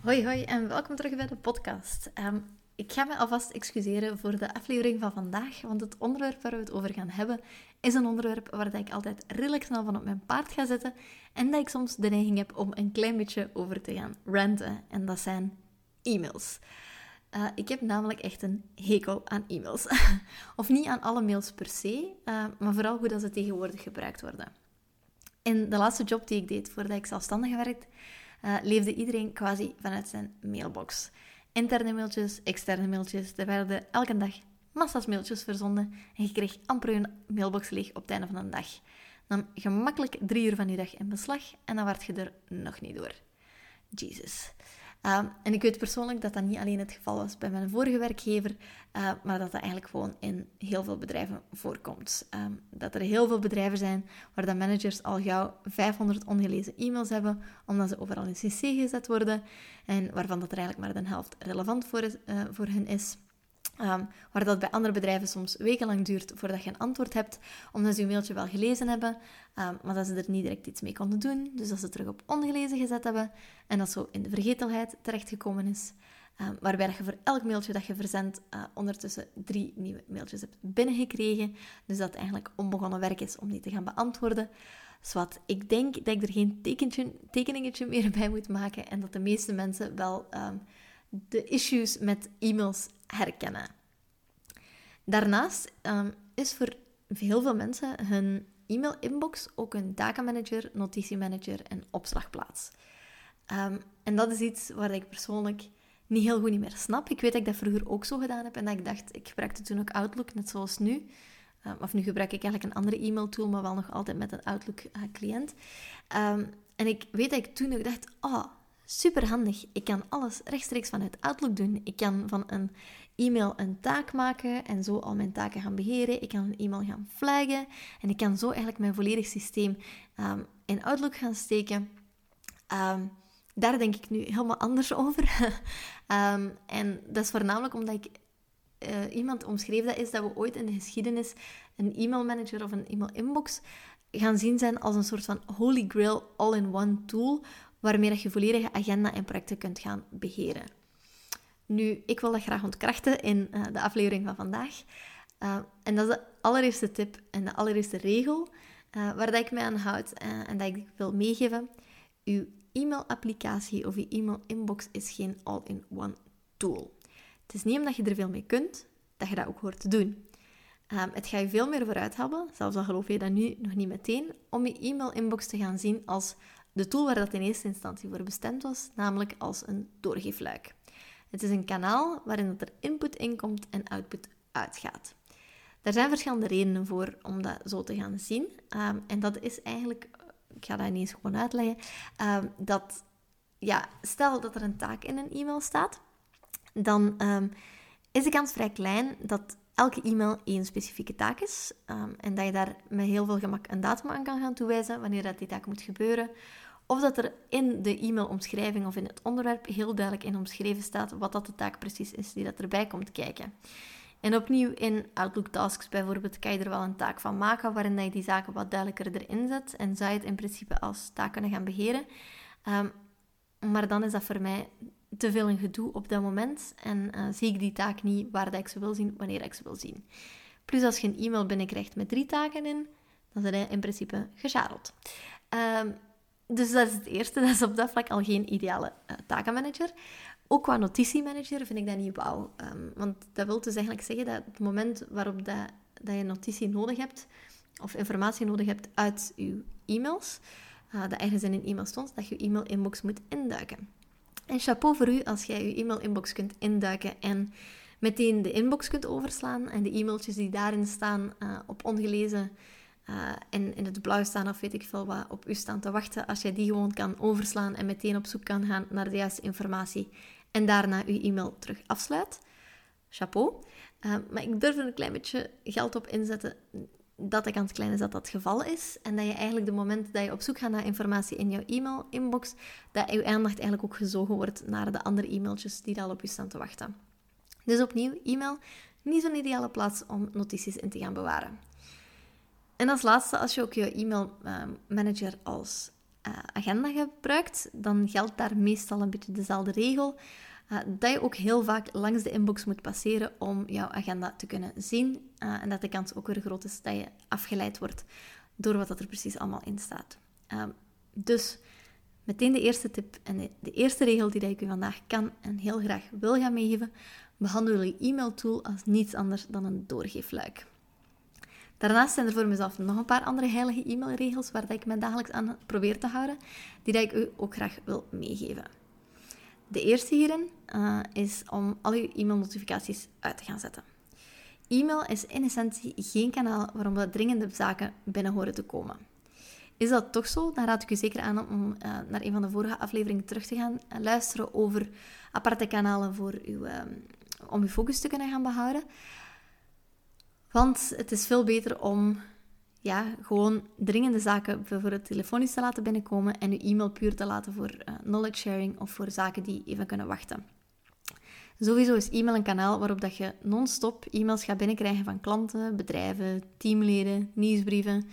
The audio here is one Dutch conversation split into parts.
Hoi hoi en welkom terug bij de podcast. Ehm, ik ga me alvast excuseren voor de aflevering van vandaag, want het onderwerp waar we het over gaan hebben is een onderwerp waar ik altijd redelijk snel van op mijn paard ga zetten en dat ik soms de neiging heb om een klein beetje over te gaan ranten. En dat zijn e-mails. Uh, ik heb namelijk echt een hekel aan e-mails. of niet aan alle mails per se, uh, maar vooral hoe dat ze tegenwoordig gebruikt worden. In de laatste job die ik deed voordat ik zelfstandig werkte, uh, leefde iedereen quasi vanuit zijn mailbox. Interne mailtjes, externe mailtjes. Er werden elke dag massa's mailtjes verzonden en je kreeg amper je mailbox leeg op het einde van een dag. Dan gemakkelijk drie uur van je dag in beslag en dan werd je er nog niet door. Jesus. Ehm, en ik weet persoonlijk dat dat niet alleen het geval was bij mijn vorige werkgever, uh, maar dat dat eigenlijk gewoon in heel veel bedrijven voorkomt. Um, dat er heel veel bedrijven zijn waar de managers al gauw 500 ongelezen e-mails hebben, omdat ze overal in CC gezet worden en waarvan dat er eigenlijk maar de helft relevant voor, uh, voor hen is. Um, waar dat bij andere bedrijven soms wekenlang duurt voordat je een antwoord hebt, omdat ze je mailtje wel gelezen hebben, um, maar dat ze er niet direct iets mee konden doen. Dus dat ze het terug op ongelezen gezet hebben en dat zo in de vergetelheid terechtgekomen is. Um, waarbij je voor elk mailtje dat je verzendt uh, ondertussen drie nieuwe mailtjes hebt binnengekregen. Dus dat het eigenlijk onbegonnen werk is om die te gaan beantwoorden. Zwat, ik denk dat ik er geen tekentje, tekeningetje meer bij moet maken en dat de meeste mensen wel de issues met e-mails herkennen. Daarnaast um, is voor heel veel mensen hun e-mail-inbox ook een datamanager, notitiemanager en opslagplaats. Um, en dat is iets waar ik persoonlijk niet heel goed niet meer snap. Ik weet dat ik dat vroeger ook zo gedaan heb en dat ik dacht, ik gebruikte toen ook Outlook, net zoals nu. Um, of nu gebruik ik eigenlijk een andere e-mail-tool, maar wel nog altijd met een Outlook-cliënt. en ik weet dat ik toen ook dacht, oh, super handig. Ik kan alles rechtstreeks vanuit Outlook doen. Ik kan van een e-mail een taak maken en zo al mijn taken gaan beheren. Ik kan een e-mail gaan flaggen en ik kan zo eigenlijk mijn volledig systeem um, in Outlook gaan steken. Um, daar denk ik nu helemaal anders over. um, en dat is voornamelijk omdat ik uh, iemand omschreef dat is dat we ooit in de geschiedenis een e-mail manager of een e-mail inbox gaan zien zijn als een soort van holy grail all-in-one tool waarmee dat je volledige agenda en projecten kunt gaan beheren. Nu, ik wil dat graag ontkrachten in uh, de aflevering van vandaag. Uh, en dat is de allereerste tip en de allereerste regel uh, waar dat ik mij aan houd en dat ik wil meegeven. Uw e-mailapplicatie of uw e-mail-inbox is geen all-in-one tool. Het is niet omdat je er veel mee kunt, dat je dat ook hoort te doen. Um, het gaat je veel meer vooruit hebben, zelfs al geloof je dat nu nog niet meteen, om je e-mail-inbox te gaan zien als de tool waar dat in eerste instantie voor bestemd was, namelijk als een doorgeefluik. Het is een kanaal waarin er input inkomt en output uitgaat. Er zijn verschillende redenen voor om dat zo te gaan zien. Ehm, en dat is eigenlijk, ik ga dat ineens gewoon uitleggen, um, dat ja, stel dat er een taak in een e-mail staat, dan um, is de kans vrij klein dat elke e-mail één specifieke taak is. en dat je daar met heel veel gemak een datum aan kan gaan toewijzen wanneer dat die taak moet gebeuren. Of dat er in de e-mailomschrijving of in het onderwerp heel duidelijk in omschreven staat wat dat de taak precies is die dat erbij komt kijken. En opnieuw in Outlook Tasks bijvoorbeeld kan je er wel een taak van maken waarin je die zaken wat duidelijker erin zet en zou je het in principe als taak kunnen gaan beheren. Ehm, maar dan is dat voor mij te veel een gedoe op dat moment en uh, zie ik die taak niet waar dat ik ze wil zien, wanneer ik ze wil zien. Plus als je een e-mail binnenkrijgt met drie taken in, dan zijn hij in principe gescharreld. Um, dus dat is het eerste. Dat is op dat vlak al geen ideale uh, takenmanager. Ook qua notitiemanager vind ik dat niet wauw. Um, want dat wil dus eigenlijk zeggen dat het moment waarop dat, dat je notitie nodig hebt, of informatie nodig hebt uit je e-mails, uh, dat ergens in een e-mail stond, dat je e-mail-inbox moet induiken. En chapeau voor u als jij je e-mail-inbox kunt induiken en meteen de inbox kunt overslaan en de e-mailtjes die daarin staan uh, op ongelezen uh, in, in het blauw staan of weet ik veel wat op u staan te wachten. Als je die gewoon kan overslaan en meteen op zoek kan gaan naar de juiste informatie en daarna je e-mail terug afsluit, chapeau. Uh, maar ik durf er een klein beetje geld op inzetten dat de kans klein is dat dat het geval is. En dat je eigenlijk de moment dat je op zoek gaat naar informatie in jouw e-mail-inbox, dat je aandacht eigenlijk ook gezogen wordt naar de andere e-mailtjes die al op je staan te wachten. Dus opnieuw, e-mail, niet zo'n ideale plaats om notities in te gaan bewaren. En als laatste, als je ook je e-mail manager als uh, agenda gebruikt, dan geldt daar meestal een beetje dezelfde regel. Uh, dat je ook heel vaak langs de inbox moet passeren om jouw agenda te kunnen zien. En dat de kans ook weer groot is dat je afgeleid wordt door wat er precies allemaal in staat. dus meteen de eerste tip en de, eerste regel die ik u vandaag kan en heel graag wil gaan meegeven. Behandel je e-mail-tool als niets anders dan een doorgeefluik. Daarnaast zijn er voor mezelf nog een paar andere heilige e-mailregels waar ik me dagelijks aan probeer te houden, die ik u ook graag wil meegeven. De eerste hierin uh, is om al uw e-mailnotificaties uit te gaan zetten. E-mail is in essentie geen kanaal waarom dat dringende zaken binnen horen te komen. Is dat toch zo? Dan raad ik u zeker aan om uh, naar een van de vorige afleveringen terug te gaan en luisteren over aparte kanalen voor uw, om uw focus te kunnen gaan behouden. Want het is veel beter om ja, gewoon dringende zaken bijvoorbeeld telefonisch te laten binnenkomen en je e-mail puur te laten voor uh, knowledge sharing of voor zaken die even kunnen wachten. Sowieso is e-mail een kanaal waarop dat je non-stop e-mails gaat binnenkrijgen van klanten, bedrijven, teamleden, nieuwsbrieven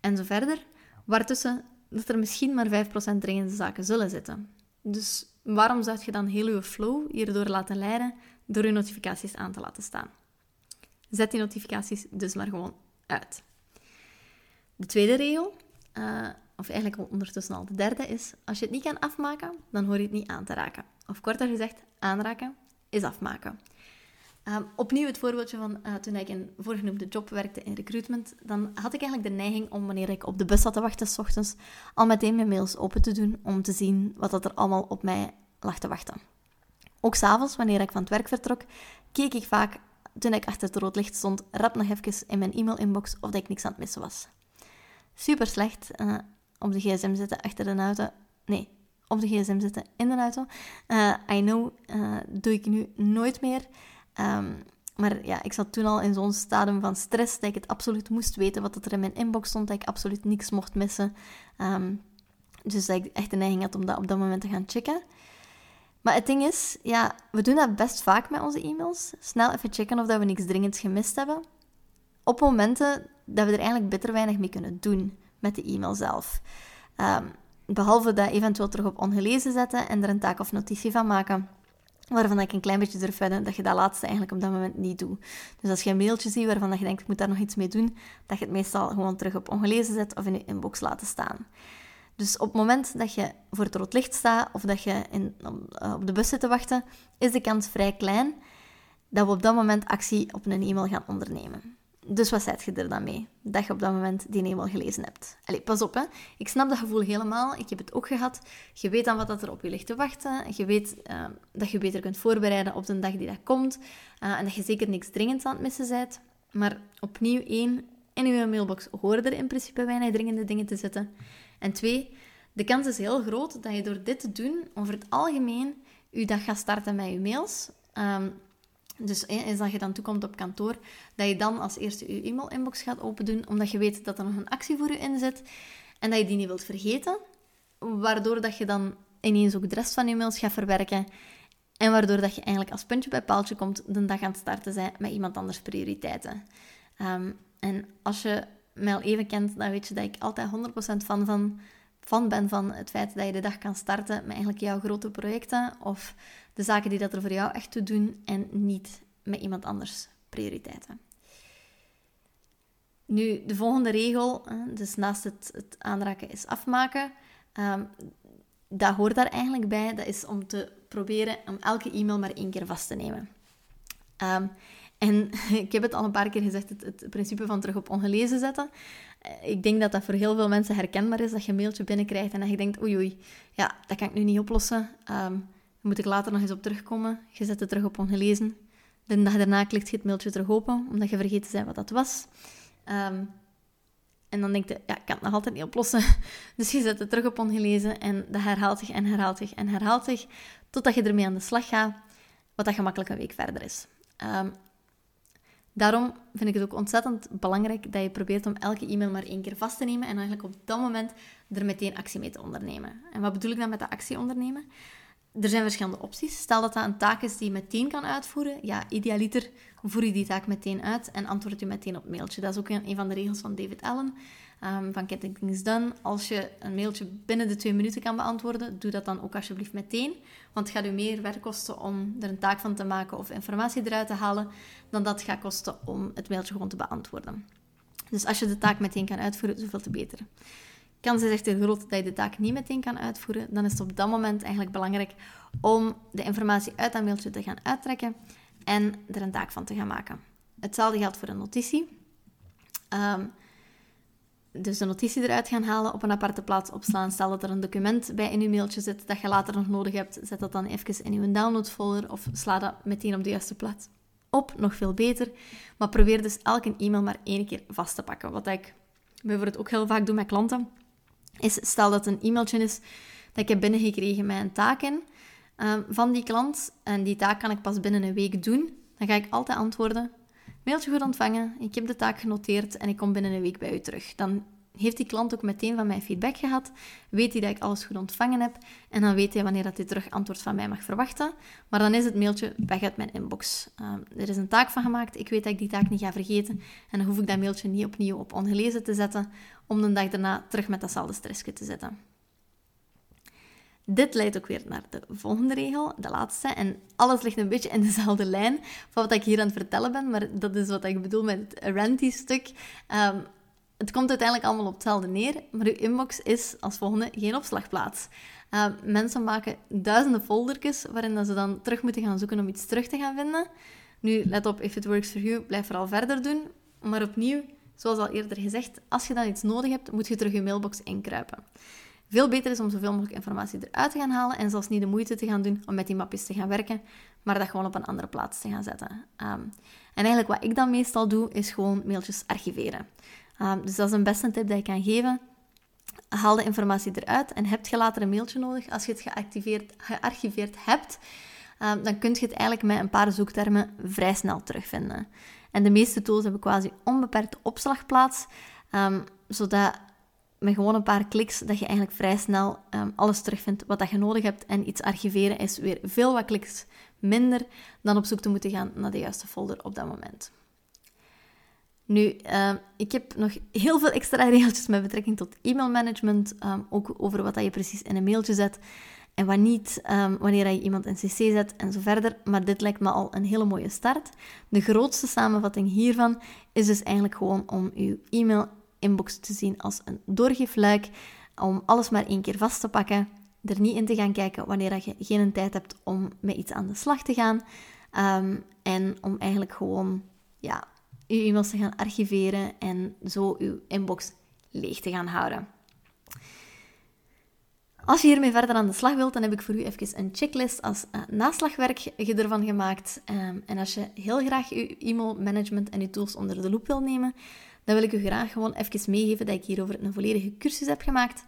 en zo verder. Waartussen dat er misschien maar 5% dringende zaken zullen zitten. Dus waarom zou je dan heel je flow hierdoor laten leiden door je notificaties aan te laten staan? Zet die notificaties dus maar gewoon uit. De tweede regel, uh, of eigenlijk ondertussen al de derde, is: als je het niet kan afmaken, dan hoor je het niet aan te raken. Of korter gezegd, aanraken is afmaken. Um, opnieuw het voorbeeldje van uh, toen ik in voorgenoemde job werkte in recruitment. Dan had ik eigenlijk de neiging om wanneer ik op de bus zat te wachten, s ochtends, al meteen mijn mails open te doen om te zien wat er allemaal op mij lag te wachten. Ook s'avonds, wanneer ik van het werk vertrok, keek ik vaak, toen ik achter het rood licht stond, rap nog even in mijn e-mail-inbox of dat ik niks aan het missen was. Super slecht uh, op de gsm zitten achter de auto. Nee, op de gsm zitten in de auto. Uh, I know, uh, doe ik nu nooit meer. Um, maar ja, ik zat toen al in zo'n stadium van stress dat ik het absoluut moest weten wat er in mijn inbox stond, dat ik absoluut niks mocht missen. Um, dus dat ik echt de neiging had om dat op dat moment te gaan checken. Maar het ding is, ja, we doen dat best vaak met onze e-mails. Snel even checken of dat we niks dringends gemist hebben. Op momenten dat we er eigenlijk bitter weinig mee kunnen doen met de e-mail zelf. Um, behalve dat eventueel terug op ongelezen zetten en er een taak of notitie van maken. Waarvan ik een klein beetje durf wedden dat je dat laatste eigenlijk op dat moment niet doet. Dus als je een mailtje ziet waarvan je denkt, ik moet daar nog iets mee doen, dat je het meestal gewoon terug op ongelezen zet of in je inbox laten staan. Dus op het moment dat je voor het rood licht staat of dat je in, op de bus zit te wachten, is de kans vrij klein dat we op dat moment actie op een e-mail gaan ondernemen. Dus wat zet je er dan mee? Dat je op dat moment die e-mail gelezen hebt. Allee, pas op, hè. Ik snap dat gevoel helemaal. Ik heb het ook gehad. Je weet dan wat er op je ligt te wachten. Je weet uh, dat je beter kunt voorbereiden op de dag die dat komt. Uh, en dat je zeker niks dringends aan het missen bent. Maar opnieuw, één, in je mailbox horen er in principe weinig dringende dingen te zitten. En twee, de kans is heel groot dat je door dit te doen, over het algemeen, je dag gaat starten met je mails. Um, dus eens dat je dan toekomt op kantoor, dat je dan als eerste je e-mail-inbox gaat opendoen, omdat je weet dat er nog een actie voor je in zit en dat je die niet wilt vergeten. Waardoor dat je dan ineens ook de rest van je mails gaat verwerken en waardoor dat je eigenlijk als puntje bij paaltje komt de dag aan starten zijn met iemand anders prioriteiten. Um, en als je mij al even kent, dan weet je dat ik altijd 100% van, van, van ben van het feit dat je de dag kan starten met eigenlijk jouw grote projecten of de zaken die dat er voor jou echt toe doen en niet met iemand anders prioriteiten. Nu, de volgende regel, dus naast het, het aanraken is afmaken, um, dat hoort daar eigenlijk bij. Dat is om te proberen om elke e-mail maar één keer vast te nemen. Um, en ik heb het al een paar keer gezegd, het, principe van terug op ongelezen zetten. Eh, ik denk dat dat voor heel veel mensen herkenbaar is, dat je een mailtje binnenkrijgt en dat je denkt, oei oei, ja, dat kan ik nu niet oplossen. Um, moet ik later nog eens op terugkomen. Je zet het terug op ongelezen. De dag daarna klikt je het mailtje terug open, omdat je vergeten bent wat dat was. Um, En dan denk je, ja, ik kan het nog altijd niet oplossen. Dus je zet het terug op ongelezen en dat herhaalt zich en herhaalt zich en herhaalt zich, totdat je ermee aan de slag gaat, wat dat gemakkelijk een week verder is. Ehm, daarom vind ik het ook ontzettend belangrijk dat je probeert om elke e-mail maar één keer vast te nemen en eigenlijk op dat moment er meteen actie mee te ondernemen. En wat bedoel ik dan met de actie ondernemen? Er zijn verschillende opties. Stel dat dat een taak is die je meteen kan uitvoeren. Ja, idealiter voer je die taak meteen uit en antwoord je meteen op mailtje. Dat is ook een, van de regels van David Allen um, van Getting Things Done. Als je een mailtje binnen de twee minuten kan beantwoorden, doe dat dan ook alsjeblieft meteen. Want het gaat u meer werk kosten om er een taak van te maken of informatie eruit te halen, dan dat gaat kosten om het mailtje gewoon te beantwoorden. Dus als je de taak meteen kan uitvoeren, zoveel te beter kans is echt te groot dat je de taak niet meteen kan uitvoeren, dan is het op dat moment eigenlijk belangrijk om de informatie uit dat mailtje te gaan uittrekken en er een taak van te gaan maken. Hetzelfde geldt voor een notitie. Um, dus de notitie eruit gaan halen, op een aparte plaats opslaan. Stel dat er een document bij in je mailtje zit dat je later nog nodig hebt, zet dat dan even in je downloadfolder of sla dat meteen op de juiste plaats op. Nog veel beter. Maar probeer dus elke e-mail maar één keer vast te pakken. Wat ik bijvoorbeeld ook heel vaak doe met klanten is stel dat een e-mailtje is dat ik heb binnengekregen met een taak in um, van die klant en die taak kan ik pas binnen een week doen, dan ga ik altijd antwoorden, mailtje goed ontvangen, ik heb de taak genoteerd en ik kom binnen een week bij u terug. Dan heeft die klant ook meteen van mij feedback gehad, weet hij dat ik alles goed ontvangen heb en dan weet hij wanneer dat hij terug antwoord van mij mag verwachten. Maar dan is het mailtje weg uit mijn inbox. Ehm, er is een taak van gemaakt, ik weet dat ik die taak niet ga vergeten en dan hoef ik dat mailtje niet opnieuw op ongelezen te zetten om de dag daarna terug met datzelfde stressje te zitten. Dit leidt ook weer naar de volgende regel, de laatste. En alles ligt een beetje in dezelfde lijn van wat ik hier aan het vertellen ben, maar dat is wat ik bedoel met het ranty stuk. Ehm, het komt uiteindelijk allemaal op hetzelfde neer, maar uw inbox is als volgende geen opslagplaats. Uh, mensen maken duizenden foldertjes waarin ze dan terug moeten gaan zoeken om iets terug te gaan vinden. Nu, let op, if it works for you, blijf vooral verder doen. Maar opnieuw, zoals al eerder gezegd, als je dan iets nodig hebt, moet je terug je mailbox inkruipen. Veel beter is om zoveel mogelijk informatie eruit te gaan halen en zelfs niet de moeite te gaan doen om met die mapjes te gaan werken, maar dat gewoon op een andere plaats te gaan zetten. Um, en eigenlijk wat ik dan meestal doe, is gewoon mailtjes archiveren. Um, dus dat is een beste tip dat ik kan geven. Haal de informatie eruit en heb je later een mailtje nodig. Als je het geactiveerd, gearchiveerd hebt, um, dan kun je het eigenlijk met een paar zoektermen vrij snel terugvinden. En de meeste tools hebben quasi onbeperkte opslagplaats, zodat met gewoon een paar kliks dat je eigenlijk vrij snel alles terugvindt wat dat je nodig hebt. En iets archiveren is weer veel wat kliks minder dan op zoek te moeten gaan naar de juiste folder op dat moment. Nu, ehm, ik heb nog heel veel extra regeltjes met betrekking tot e-mailmanagement. Um, ook over wat dat je precies in een mailtje zet en wat niet, um, wanneer je iemand in CC zet en zo verder. Maar dit lijkt me al een hele mooie start. De grootste samenvatting hiervan is dus eigenlijk gewoon om je e-mail-inbox te zien als een doorgeefluik. Om alles maar één keer vast te pakken. Er niet in te gaan kijken wanneer je geen tijd hebt om met iets aan de slag te gaan. en om eigenlijk gewoon ja, je e-mails te gaan archiveren en zo uw inbox leeg te gaan houden. Als je hiermee verder aan de slag wilt, dan heb ik voor u even een checklist als uh, naslagwerk ervan gemaakt. Ehm, en als je heel graag je e-mail management en je tools onder de loep wil nemen, dan wil ik u graag gewoon even meegeven dat ik hierover een volledige cursus heb gemaakt.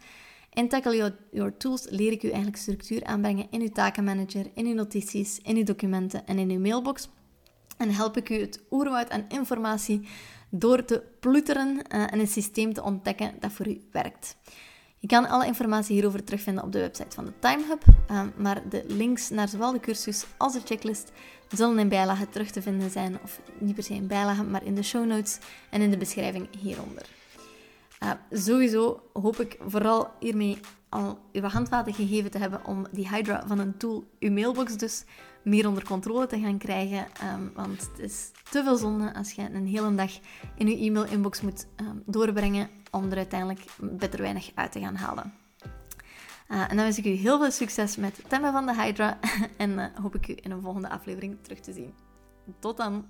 In Tackle Your, Your Tools leer ik u eigenlijk structuur aanbrengen in uw takenmanager, in uw notities, in uw documenten en in uw mailbox. En help ik u het oerwoud aan informatie door te ploeteren uh, en een systeem te ontdekken dat voor u werkt. Je kan alle informatie hierover terugvinden op de website van de Time Hub, uh, maar de links naar zowel de cursus als de checklist zullen in bijlagen terug te vinden zijn, of niet per se in bijlagen, maar in de show notes en in de beschrijving hieronder. Uh, sowieso hoop ik vooral hiermee al uw handvaten gegeven te hebben om die Hydra van een tool, uw mailbox dus, meer onder controle te gaan krijgen. Um, want het is te veel zonde als je een hele dag in je e-mail-inbox moet um, doorbrengen om er uiteindelijk beter weinig uit te gaan halen. Uh, en dan wens ik u heel veel succes met temmen van de Hydra en uh, hoop ik u in een volgende aflevering terug te zien. Tot dan!